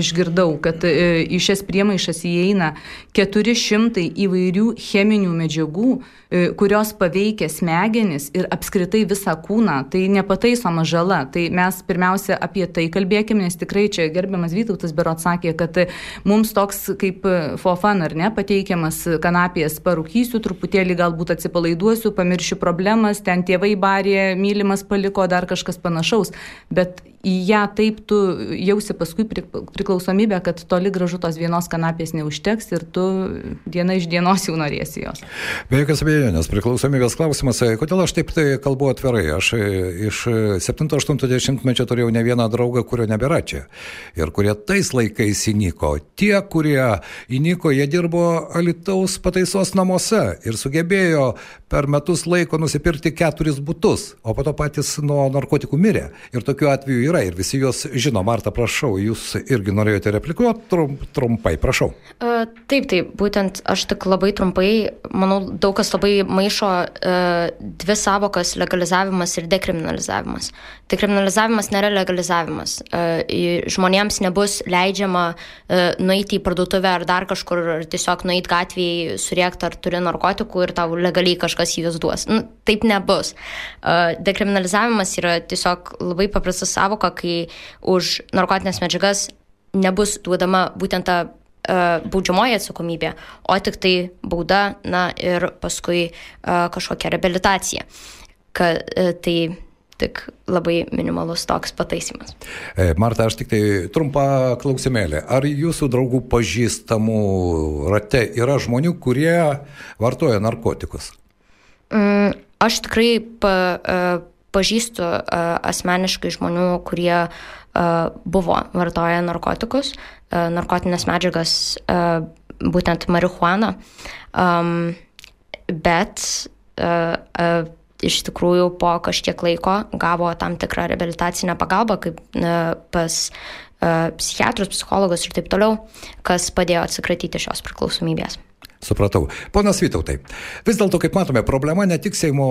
D: išgirdau, kad į šias priemaišas įeina 400 įvairių cheminių medžiagų, kurios paveikia smegenis ir apskritai visą kūną. Tai nepataisoma žala. Tai mes pirmiausia apie tai kalbėkime, nes tikrai čia gerbiamas Vytautas Berot sakė, kad mums toks kaip FOFA fun ar ne, pateikiamas kanapės parūkysiu, truputėlį galbūt atsipalaiduosiu, pamiršiu problemas, ten tėvai barė, mylimas paliko, dar kažkas panašaus. Bet į ją taip tu jausi paskui priklausomybę, kad toli gražu tos vienos kanapės neužteks ir tu diena iš dienos jau norėsi jos.
C: Be jokios abejonės, priklausomybės klausimas, kodėl aš taip tai kalbu atvirai. Aš iš 7-80 mečio turėjau ne vieną draugą, kurio nebėra čia. Ir kurie tais laikais įnyko. Tie, kurie įnyko, jie dirbo Alitaus pataisos namuose ir sugebėjo per metus laiko nusipirkti keturis būtus, o po to patys nuo narkotikų mirė. Ir tokiu atveju yra ir visi juos žino. Marta, prašau, jūs irgi norėjote replikuoti trum, trumpai, prašau.
A: Uh, taip, taip, būtent aš tik labai trumpai, manau, daug kas labai maišo uh, dvi savokas - legalizavimas ir dekriminalizavimas. Dekriminalizavimas nėra legalizavimas. Uh, žmonėms nebus leidžiama nueiti į parduotuvę ar dar kažkur, ar tiesiog nueiti gatvėje, suriekti, ar turi narkotikų ir tau legaliai kažkas juos duos. Nu, taip nebus. Dekriminalizavimas yra tiesiog labai paprastas savokas savoka, kai už narkotinės medžiagas nebus duodama būtent ta uh, baudžiamoji atsakomybė, o tik tai bauda, na ir paskui uh, kažkokia rehabilitacija. Ka, uh, tai tik labai minimalus toks pataisimas.
C: Marta, aš tik tai trumpą klausimėlį. Ar jūsų draugų pažįstamų rate yra žmonių, kurie vartoja narkotikus?
A: Mm, aš tikrai pa, pažįstu asmeniškai žmonių, kurie buvo vartoję narkotikus, narkotinės medžiagas, būtent marihuaną, bet iš tikrųjų po kažkiek laiko gavo tam tikrą rehabilitacinę pagalbą, kaip pas psichiatrus, psichologus ir taip toliau, kas padėjo atsikratyti šios priklausomybės.
C: Supratau. Ponas Vytautai, vis dėlto, kaip matome, problema ne tik Seimo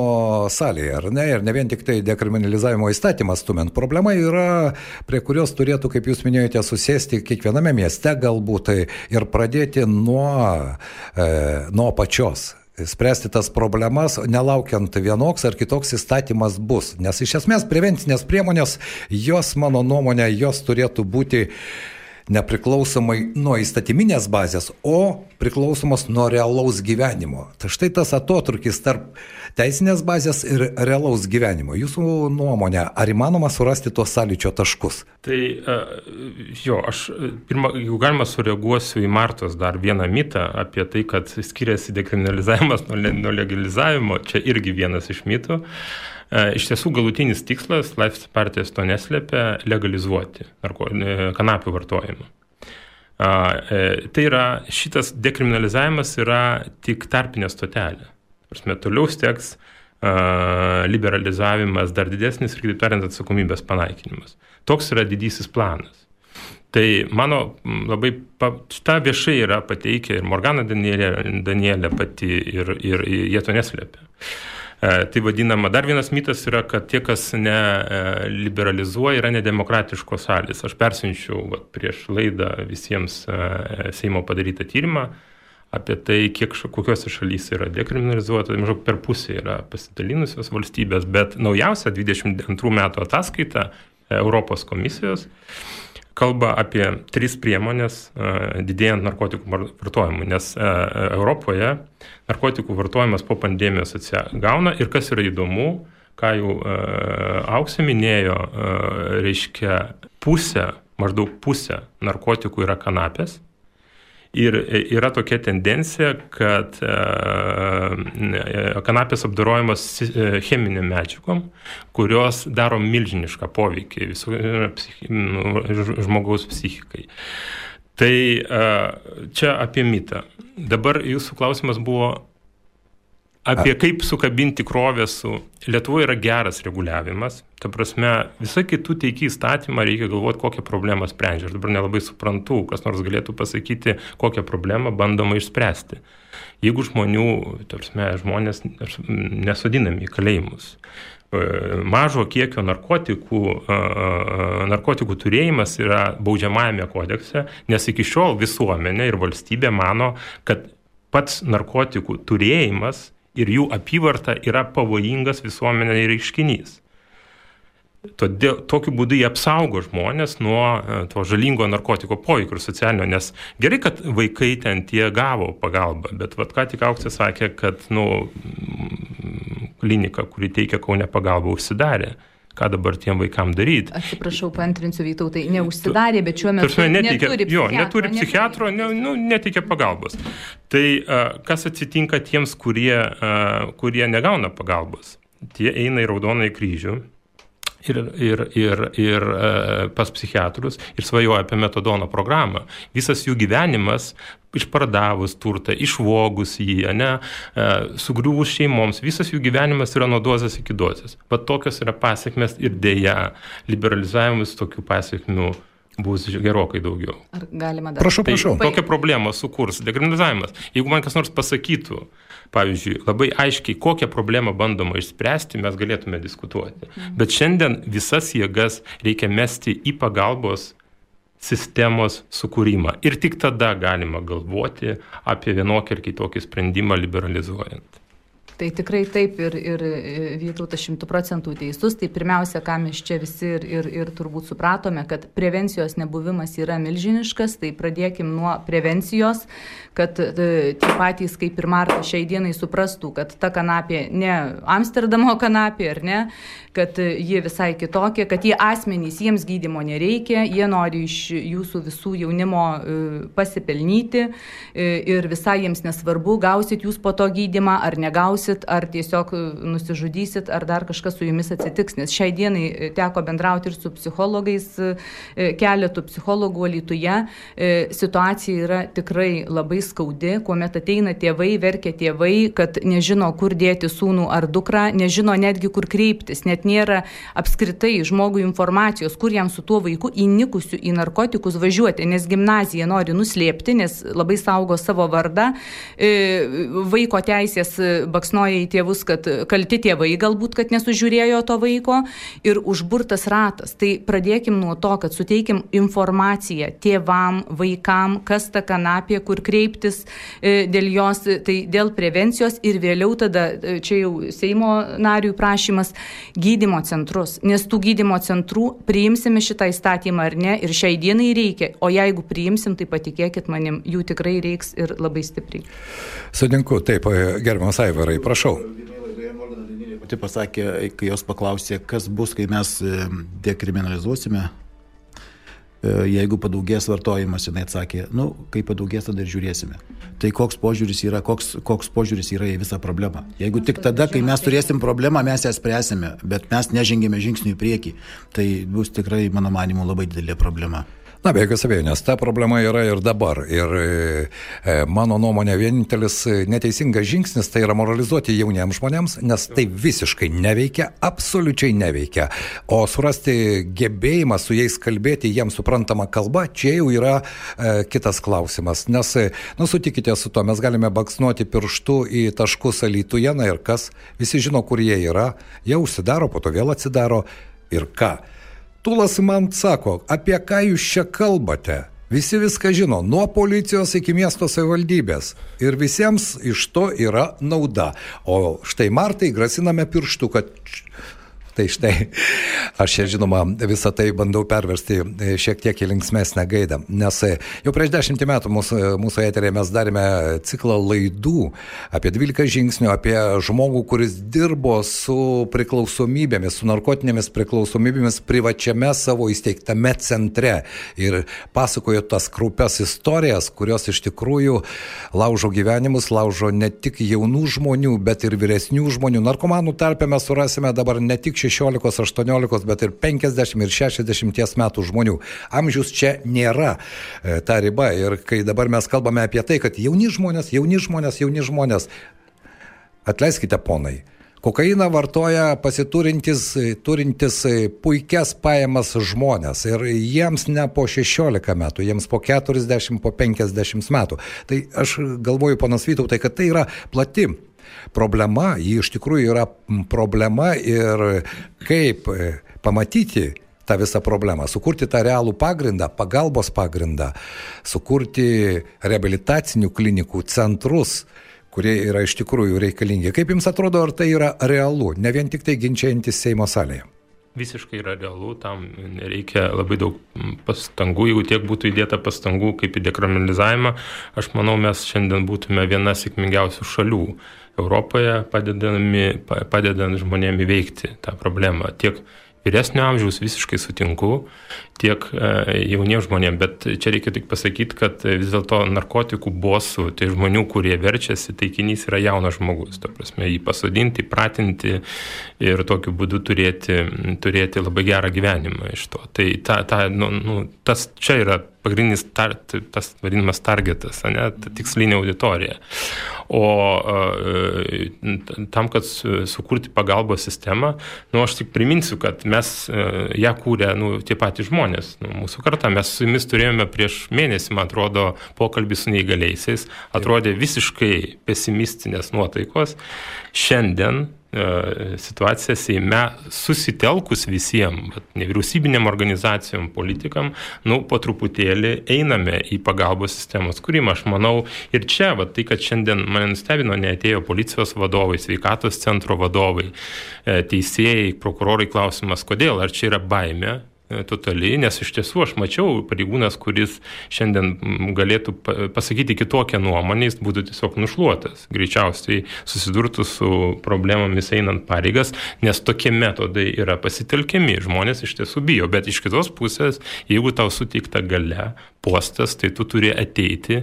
C: salėje, ar ne, ir ne vien tik tai dekriminalizavimo įstatymas stumint. Problema yra, prie kurios turėtų, kaip jūs minėjote, susėsti kiekviename mieste galbūt tai ir pradėti nuo, e, nuo pačios spręsti tas problemas, nelaukiant vienoks ar kitoks įstatymas bus. Nes iš esmės prevencinės priemonės, jos, mano nuomonė, jos turėtų būti nepriklausomai nuo įstatyminės bazės, o priklausomas nuo realaus gyvenimo. Tai štai tas atotrukis tarp teisinės bazės ir realaus gyvenimo. Jūsų nuomonė, ar įmanoma surasti tuos sąlyčio taškus?
E: Tai jo, aš pirmą, jeigu galima, sureaguosiu į Martos dar vieną mitą apie tai, kad skiriasi dekriminalizavimas nuo legalizavimo. Čia irgi vienas iš mitų. E, iš tiesų galutinis tikslas, Laisvės partijos to neslėpia, legalizuoti narko, e, kanapių vartojimą. E, tai yra, šitas dekriminalizavimas yra tik tarpinė stotelė. Prasme, toliau steks liberalizavimas dar didesnis ir, kitaip tariant, atsakomybės panaikinimas. Toks yra didysis planas. Tai mano labai, šitą viešai yra pateikę ir Morgana Danielė, Danielė pati ir, ir jie to neslėpia. E, tai vadinama, dar vienas mitas yra, kad tie, kas neliberalizuoja, e, yra nedemokratiškos šalis. Aš persinčiau va, prieš laidą visiems e, Seimo padarytą tyrimą apie tai, kiek kokiuose šalyse yra dekriminalizuota, maždaug per pusę yra pasidalinusios valstybės, bet naujausia 22 metų ataskaita Europos komisijos kalba apie tris priemonės didėjant narkotikų vartojimui, nes Europoje narkotikų vartojimas po pandemijos atsigauna ir kas yra įdomu, ką jau auksė minėjo, reiškia pusę, maždaug pusę narkotikų yra kanapės Ir yra tokia tendencija, kad e, kanapės apdarojamas e, cheminiam medžiagom, kurios daro milžinišką poveikį visų, nu, žmogaus psichikai. Tai e, čia apie mitą. Dabar jūsų klausimas buvo apie kaip sukabinti krovę su... Lietuvoje yra geras reguliavimas, ta prasme, visą kitų teikį įstatymą reikia galvoti, kokią problemą sprendžia. Aš dabar nelabai suprantu, kas nors galėtų pasakyti, kokią problemą bandoma išspręsti. Jeigu žmonių, ta prasme, žmonės nesodinami į kalėjimus, e, mažo kiekio narkotikų, narkotikų turėjimas yra baudžiamajame kodekse, nes iki šiol visuomenė ir valstybė mano, kad pats narkotikų turėjimas ir jų apyvarta yra pavojingas visuomenėje reiškinys. Todėl tokiu būdu jie apsaugo žmonės nuo e, to žalingo narkotiko poveikio ir socialinio, nes gerai, kad vaikai ten tie gavo pagalbą, bet vad ką tik auksė sakė, kad nu, klinika, kuri teikia kaunę pagalbą, užsidarė ką dabar tiem vaikam daryti.
D: Atsiprašau, pantrinsiu Vytautai, neužsidarė, bet šiuo metu Tarsi, neteikia, neturi
E: jo, neturi psichiatro, ne, nu, neteikia pagalbos. Tai kas atsitinka tiems, kurie, kurie negauna pagalbos? Tie eina į Raudonąjį kryžių ir, ir, ir, ir e, pas psichiatrus ir svajoja apie metodono programą. Visas jų gyvenimas, išpardavus turtą, išvogus jį, ne, e, sugriuvus šeimoms, visas jų gyvenimas yra nuo dozės iki dozės. Bet tokios yra pasiekmes ir dėja, liberalizavimus tokių pasiekmių bus gerokai daugiau.
D: Ar galima dar?
C: Prašau, prašau.
E: Tai tokią problemą sukurs dekriminalizavimas. Jeigu man kas nors pasakytų, pavyzdžiui, labai aiškiai, kokią problemą bandoma išspręsti, mes galėtume diskutuoti. Mhm. Bet šiandien visas jėgas reikia mesti į pagalbos sistemos sukūrimą. Ir tik tada galima galvoti apie vienokį ir kitokį sprendimą liberalizuojant.
D: Tai tikrai taip ir, ir Vytautas šimtų procentų teisus. Tai pirmiausia, ką mes čia visi ir, ir, ir turbūt supratome, kad prevencijos nebuvimas yra milžiniškas, tai pradėkim nuo prevencijos, kad e, tie patys kaip ir Marta šiai dienai suprastų, kad ta kanapė ne Amsterdamo kanapė, ar ne, kad ji visai kitokia, kad jie asmenys, jiems gydimo nereikia, jie nori iš jūsų visų jaunimo e, pasipelnyti e, ir visai jiems nesvarbu, gausit jūs po to gydimą ar negausit, ar tiesiog nusižudysit, ar dar kažkas su jumis atsitiks, nes šiai dienai teko bendrauti ir su psichologais, keletų psichologų Lietuvoje, situacija yra tikrai labai skaudi, kuomet ateina tėvai, verkia tėvai, kad nežino, kur dėti sūnų ar dukrą, nežino netgi kur kreiptis, net nėra apskritai žmogui informacijos, kur jam su tuo vaiku įnikusiu į narkotikus važiuoti, nes gimnazija nori nuslėpti, nes labai saugo savo vardą, e, vaiko teisės baksnoja į tėvus, kad kalti tėvai galbūt, kad nesužiūrėjo to vaiko ir užburtas ratas. Tai pradėkim nuo to, kad suteikim informaciją tėvam, vaikam, kas ta kanapė, kur kreiptis e, dėl jos, tai dėl prevencijos ir vėliau tada, e, čia jau Seimo narių prašymas, gydimo centrus, nes tų gydimo centrų priimsime šitą įstatymą ar ne ir šiai dienai reikia, o jeigu priimsim, tai patikėkit manim, jų tikrai reiks ir labai stipriai.
C: Sutinku, taip, e, gerbiamas Aivarai, prašau
F: pati pasakė, kai jos paklausė, kas bus, kai mes dekriminalizuosime E, jeigu padaugės vartojimas, jinai atsakė, nu, kai padaugės, tada ir žiūrėsime. Tai koks požiūris yra, koks, koks požiūris yra į visą problemą. Jeigu tik tada, kai mes turėsim problemą, mes ją spręsime, bet mes nežengėme žingsnių į priekį, tai bus tikrai, mano manimu, labai didelė problema.
C: Na, be jokios abejonės, ta problema yra ir dabar. Ir e, mano nuomonė, vienintelis neteisingas žingsnis tai yra moralizuoti jauniems žmonėms, nes tai visiškai neveikia, absoliučiai neveikia. O surasti gebėjimą su jais kalbėti jiems suprantama kalba, čia jau yra e, kitas klausimas. Nes, nu, sutikite su to, mes galime baksnuoti pirštų į taškus alytuje, na ir kas, visi žino, kur jie yra, jie užsidaro, po to vėl atsidaro ir ką. Tulas man sako, apie ką jūs čia kalbate? Visi viską žino, nuo policijos iki miesto savivaldybės. Ir visiems iš to yra nauda. O štai Martai grasiname pirštu, kad Tai štai, aš čia žinoma visą tai bandau perversti šiek tiek į linksmesnę gaidą, nes jau prieš dešimtį metų mūsų, mūsų eterėje mes darėme ciklą laidų apie 12 žingsnių, apie žmogų, kuris dirbo su priklausomybėmis, su narkotinėmis priklausomybėmis privačiame savo įsteigtame centre ir pasakojo tas krupes istorijas, kurios iš tikrųjų laužo gyvenimus, laužo ne tik jaunų žmonių, bet ir vyresnių žmonių. Narkomanų tarpe mes surasime dabar ne tik 16, 18, bet ir 50 ir 60 metų žmonių. Amžius čia nėra e, ta riba. Ir kai dabar mes kalbame apie tai, kad jauni žmonės, jauni žmonės, jauni žmonės, atleiskite ponai, Kokainą vartoja pasiturintis turintis puikias pajamas žmonės ir jiems ne po 16 metų, jiems po 40, po 50 metų. Tai aš galvoju, panas Vytautai, kad tai yra plati problema, ji iš tikrųjų yra problema ir kaip pamatyti tą visą problemą, sukurti tą realų pagrindą, pagalbos pagrindą, sukurti rehabilitacinių klinikų centrus, kurie yra iš tikrųjų reikalingi. Kaip Jums atrodo, ar tai yra realu, ne vien tik tai ginčiantis Seimo salėje?
E: Visiškai yra realu, tam reikia labai daug pastangų, jeigu tiek būtų įdėta pastangų kaip į dekriminalizavimą, aš manau, mes šiandien būtume viena sėkmingiausių šalių Europoje, padedant žmonėms įveikti tą problemą. Tiek vyresnio amžiaus visiškai sutinku, tiek e, jauniems žmonėms, bet čia reikia tik pasakyti, kad vis dėlto narkotikų bosų, tai žmonių, kurie verčiasi, taikinys yra jaunas žmogus, to prasme, jį pasodinti, pratinti ir tokiu būdu turėti, turėti labai gerą gyvenimą iš to. Tai ta, ta, nu, nu, tas čia yra pagrindinis tar, tas vadinamas targetas, ne, tikslinė auditorija. O tam, kad sukurti pagalbos sistemą, nu, aš tik priminsiu, kad mes ją kūrė nu, tie patys žmonės, nu, mūsų karta. Mes su jumis turėjome prieš mėnesį, man atrodo, pokalbį su neįgaliaisiais, atrodė visiškai pesimistinės nuotaikos. Šiandien E, situacija Seime susitelkus visiems, nevyriausybinėm organizacijom, politikam, nu, po truputėlį einame į pagalbos sistemos kūrimą. Aš manau, ir čia, va, tai, kad šiandien mane nustebino, neatėjo policijos vadovai, sveikatos centro vadovai, e, teisėjai, prokurorai klausimas, kodėl, ar čia yra baime, E, totaliai, nes iš tiesų aš mačiau pareigūnas, kuris šiandien galėtų pasakyti kitokią nuomonę, jis būtų tiesiog nušluotas. Greičiausiai susidurtų su problemomis einant pareigas, nes tokie metodai yra pasitelkiami. Žmonės iš tiesų bijo, bet iš kitos pusės, jeigu tau suteikta gale, postas, tai tu turi ateiti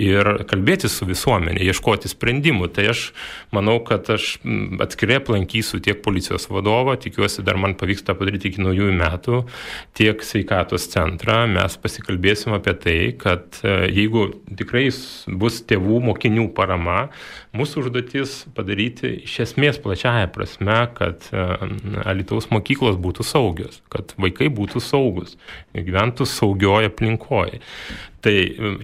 E: ir kalbėti su visuomenė, ieškoti sprendimų. Tai aš manau, kad aš atskirai aplankysiu tiek policijos vadovą, tikiuosi dar man pavyks tą padaryti iki naujųjų metų, tiek sveikatos centrą. Mes pasikalbėsim apie tai, kad e, jeigu tikrai bus tėvų, mokinių parama, mūsų užduotis padaryti iš esmės plačiaja prasme, kad e, Alitaus mokyklos būtų saugios, kad vaikai būtų saugus, gyventų saugioje aplinkoje. Tai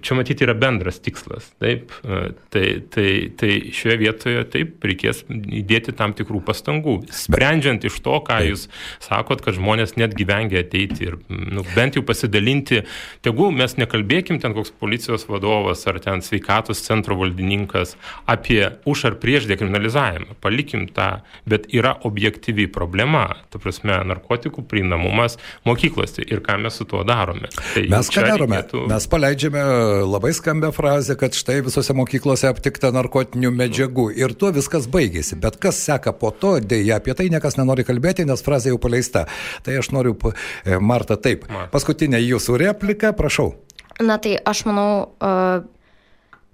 E: čia matyti yra bendras tikslas. Taip, e, tai, tai, tai šioje vietoje taip reikės įdėti tam tikrų pastangų. Sprendžiant iš to, ką taip. jūs sakot, kad žmonės net gyvengia ateiti ir nu, bent jau pasidalinti, tegu mes nekalbėkim ten koks policijos vadovas ar ten sveikatos centro valdininkas apie už ar prieš dekriminalizavimą. Palikim tą, bet yra objektyvi problema, ta prasme, narkotikų prieinamumas mokyklose ir ką mes su tuo darome.
C: Tai mes ką darome? Reikėtų... Mes paleidžiame leidžiame labai skambę frazę, kad štai visose mokyklose aptikta narkotinių medžiagų ir tuo viskas baigėsi. Bet kas seka po to, dėja, apie tai niekas nenori kalbėti, nes frazė jau paleista. Tai aš noriu, e, Marta, taip. Paskutinė jūsų replika, prašau.
A: Na tai aš manau, uh,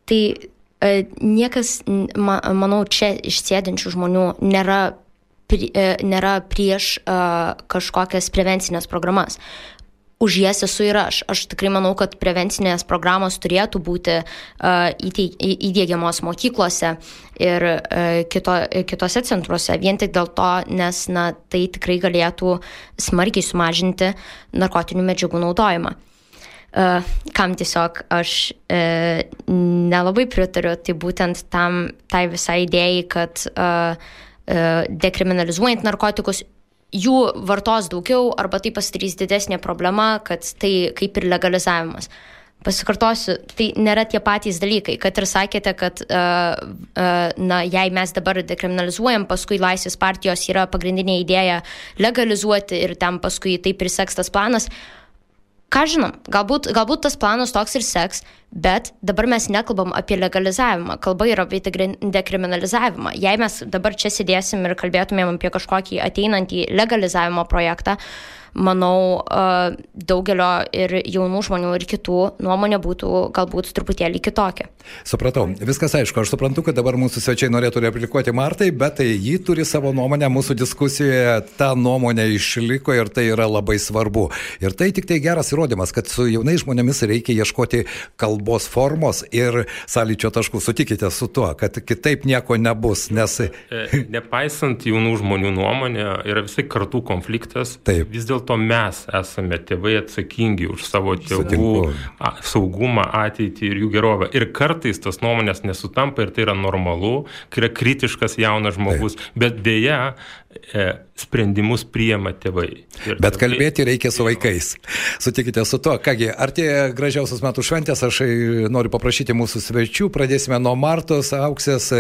A: tai uh, niekas, ma, manau, čia išsėdinčių žmonių nėra pri, nėra prieš uh, kažkokias prevencinės programas už jas esu ir aš. Aš tikrai manau, kad prevencinės programos turėtų būti uh, įdėgiamos mokyklose ir uh, kito, kitose centruose, vien tik dėl to, nes na, tai tikrai galėtų smarkiai sumažinti narkotinių medžiagų naudojimą. Uh, kam tiesiog aš uh, nelabai pritariu, tai būtent tam, tai visai idėjai, kad uh, dekriminalizuojant narkotikus jų vartos daugiau arba tai pasidarys didesnė problema, kad tai kaip ir legalizavimas. pasikartosiu, tai nėra tie patys dalykai, kad ir sakėte, kad uh, uh, na, jei mes dabar dekriminalizuojam, paskui Laisvės partijos yra pagrindinė idėja legalizuoti ir ten paskui taip ir seks tas planas. Ką žinom, galbūt, galbūt tas planas toks ir seks, bet dabar mes nekalbam apie legalizavimą, kalba yra apie dekriminalizavimą. Jei mes dabar čia sėdėsim ir kalbėtumėm apie kažkokį ateinantį legalizavimo projektą, uh, manau, daugelio ir jaunų žmonių ir kitų nuomonė būtų galbūt truputėlį kitokia.
C: Supratau, viskas aišku, aš suprantu, kad dabar mūsų svečiai norėtų replikuoti Martai, bet tai jį turi savo nuomonę, mūsų diskusijoje ta nuomonė išliko ir tai yra labai svarbu. Ir tai tik tai geras įrodymas, kad su jaunais žmonėmis reikia ieškoti kalbos formos ir sąlyčio taškų. Sutikite su tuo, kad kitaip nieko nebus, nes...
E: E, nepaisant jaunų žmonių nuomonė, yra visai kartų konfliktas. Taip. Vis dėlto dėlto mes esame tėvai atsakingi už savo tėvų a, saugumą, ateitį ir jų gerovę. Ir kartais tos nuomonės nesutampa ir tai yra normalu, kai yra kritiškas jaunas žmogus, Taip. bet dėja sprendimus priema tėvai.
C: Ir Bet kalbėti reikia su vaikais. Sutikite su to. Kągi, artėja gražiausios metų šventės, aš noriu paprašyti mūsų svečių. Pradėsime nuo Martos Auksės,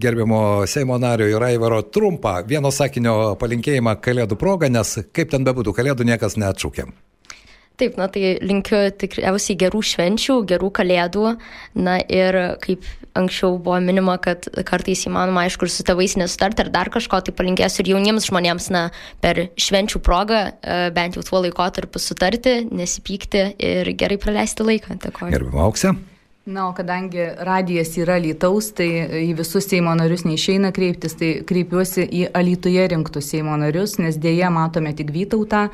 C: gerbiamo Seimo nario ir Aivaro trumpą vieno sakinio palinkėjimą Kalėdų progą, nes kaip ten bebūtų, Kalėdų niekas neatšūkė.
A: Taip, na tai linkiu tikriausiai gerų švenčių, gerų kalėdų. Na ir kaip anksčiau buvo minima, kad kartais įmanoma, aišku, ir su tėvais nesutarti ar dar kažko, tai palinkėsiu ir jauniems žmonėms, na, per švenčių progą e, bent jau tuo laikotarpiu sutarti, nesipykti ir gerai praleisti laiką.
C: Dėkuoju. Gerbimo auksė.
D: Na, o kadangi radijas yra Lytaus, tai į visus Seimo narius neišeina kreiptis, tai kreipiuosi į Alytuje rinktus Seimo narius, nes dėja matome tik Vytautą,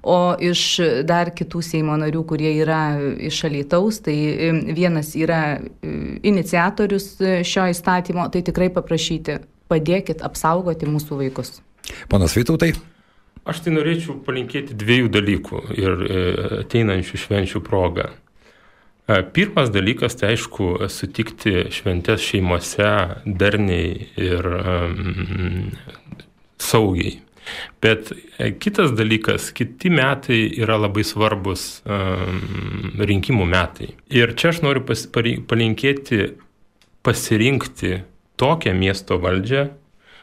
D: o iš dar kitų Seimo narių, kurie yra iš Alytaus, tai vienas yra iniciatorius šio įstatymo, tai tikrai paprašyti, padėkit apsaugoti mūsų vaikus.
C: Ponas Vytautai.
E: Aš tai norėčiau palinkėti dviejų dalykų ir e, ateinančių švenčių progą. Pirmas dalykas, tai aišku, sutikti šventės šeimose darniai ir um, saugiai. Bet e, kitas dalykas, kiti metai yra labai svarbus um, rinkimų metai. Ir čia aš noriu pas, palinkėti pasirinkti tokią miesto valdžią,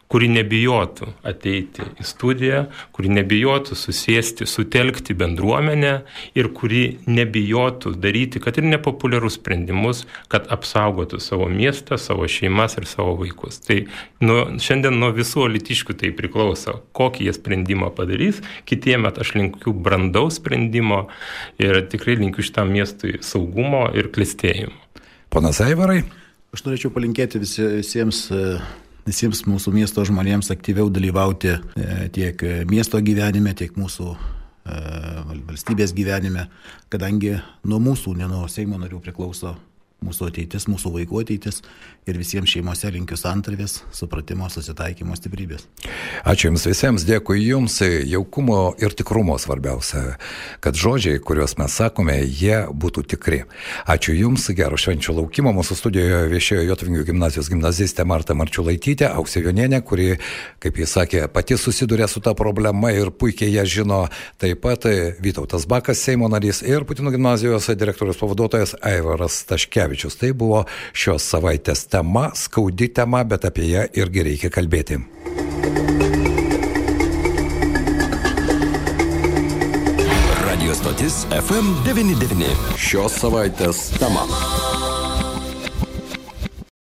E: kuri nebijotų ateiti į studiją, kuri nebijotų susėsti, sutelkti bendruomenę ir kuri nebijotų daryti, kad ir nepopuliarus sprendimus, kad apsaugotų savo miestą, savo šeimas ir savo vaikus. Tai nu, šiandien nuo visų litiškių tai priklauso, kokį jie sprendimą padarys. Kitiemet aš linkiu brandaus sprendimo ir tikrai linkiu šitam miestui saugumo ir klėstėjimo.
C: Ponas Aivarai.
F: Aš norėčiau palinkėti visi, visiems visiems mūsų miesto žmonėms aktyviau dalyvauti e, tiek miesto gyvenime, tiek mūsų e, valstybės gyvenime, kadangi nuo mūsų, ne nuo Seimo narių priklauso mūsų ateitis, mūsų vaikų ateitis ir visiems šeimose linkiu santarvės, supratimo, susitaikymo stiprybės.
C: Ačiū Jums visiems, dėkui Jums, jaukumo ir tikrumo svarbiausia, kad žodžiai, kuriuos mes sakome, jie būtų tikri. Ačiū Jums, gero švenčio laukimo. Mūsų studijoje viešėjo Jotvingių gimnazijos gimnazistė Marta Marčiulaitytė, Auksė Jonienė, kuri, kaip jis sakė, pati susiduria su ta problema ir puikiai ją žino. Taip pat Vytautas Bakas, Seimo narys ir Putino gimnazijos direktorius pavaduotojas Aivaras Taškevičius. Tai buvo šios savaitės tema, skaudi tema, bet apie ją irgi reikia kalbėti.
B: Radio stotis FM99. Šios savaitės tema.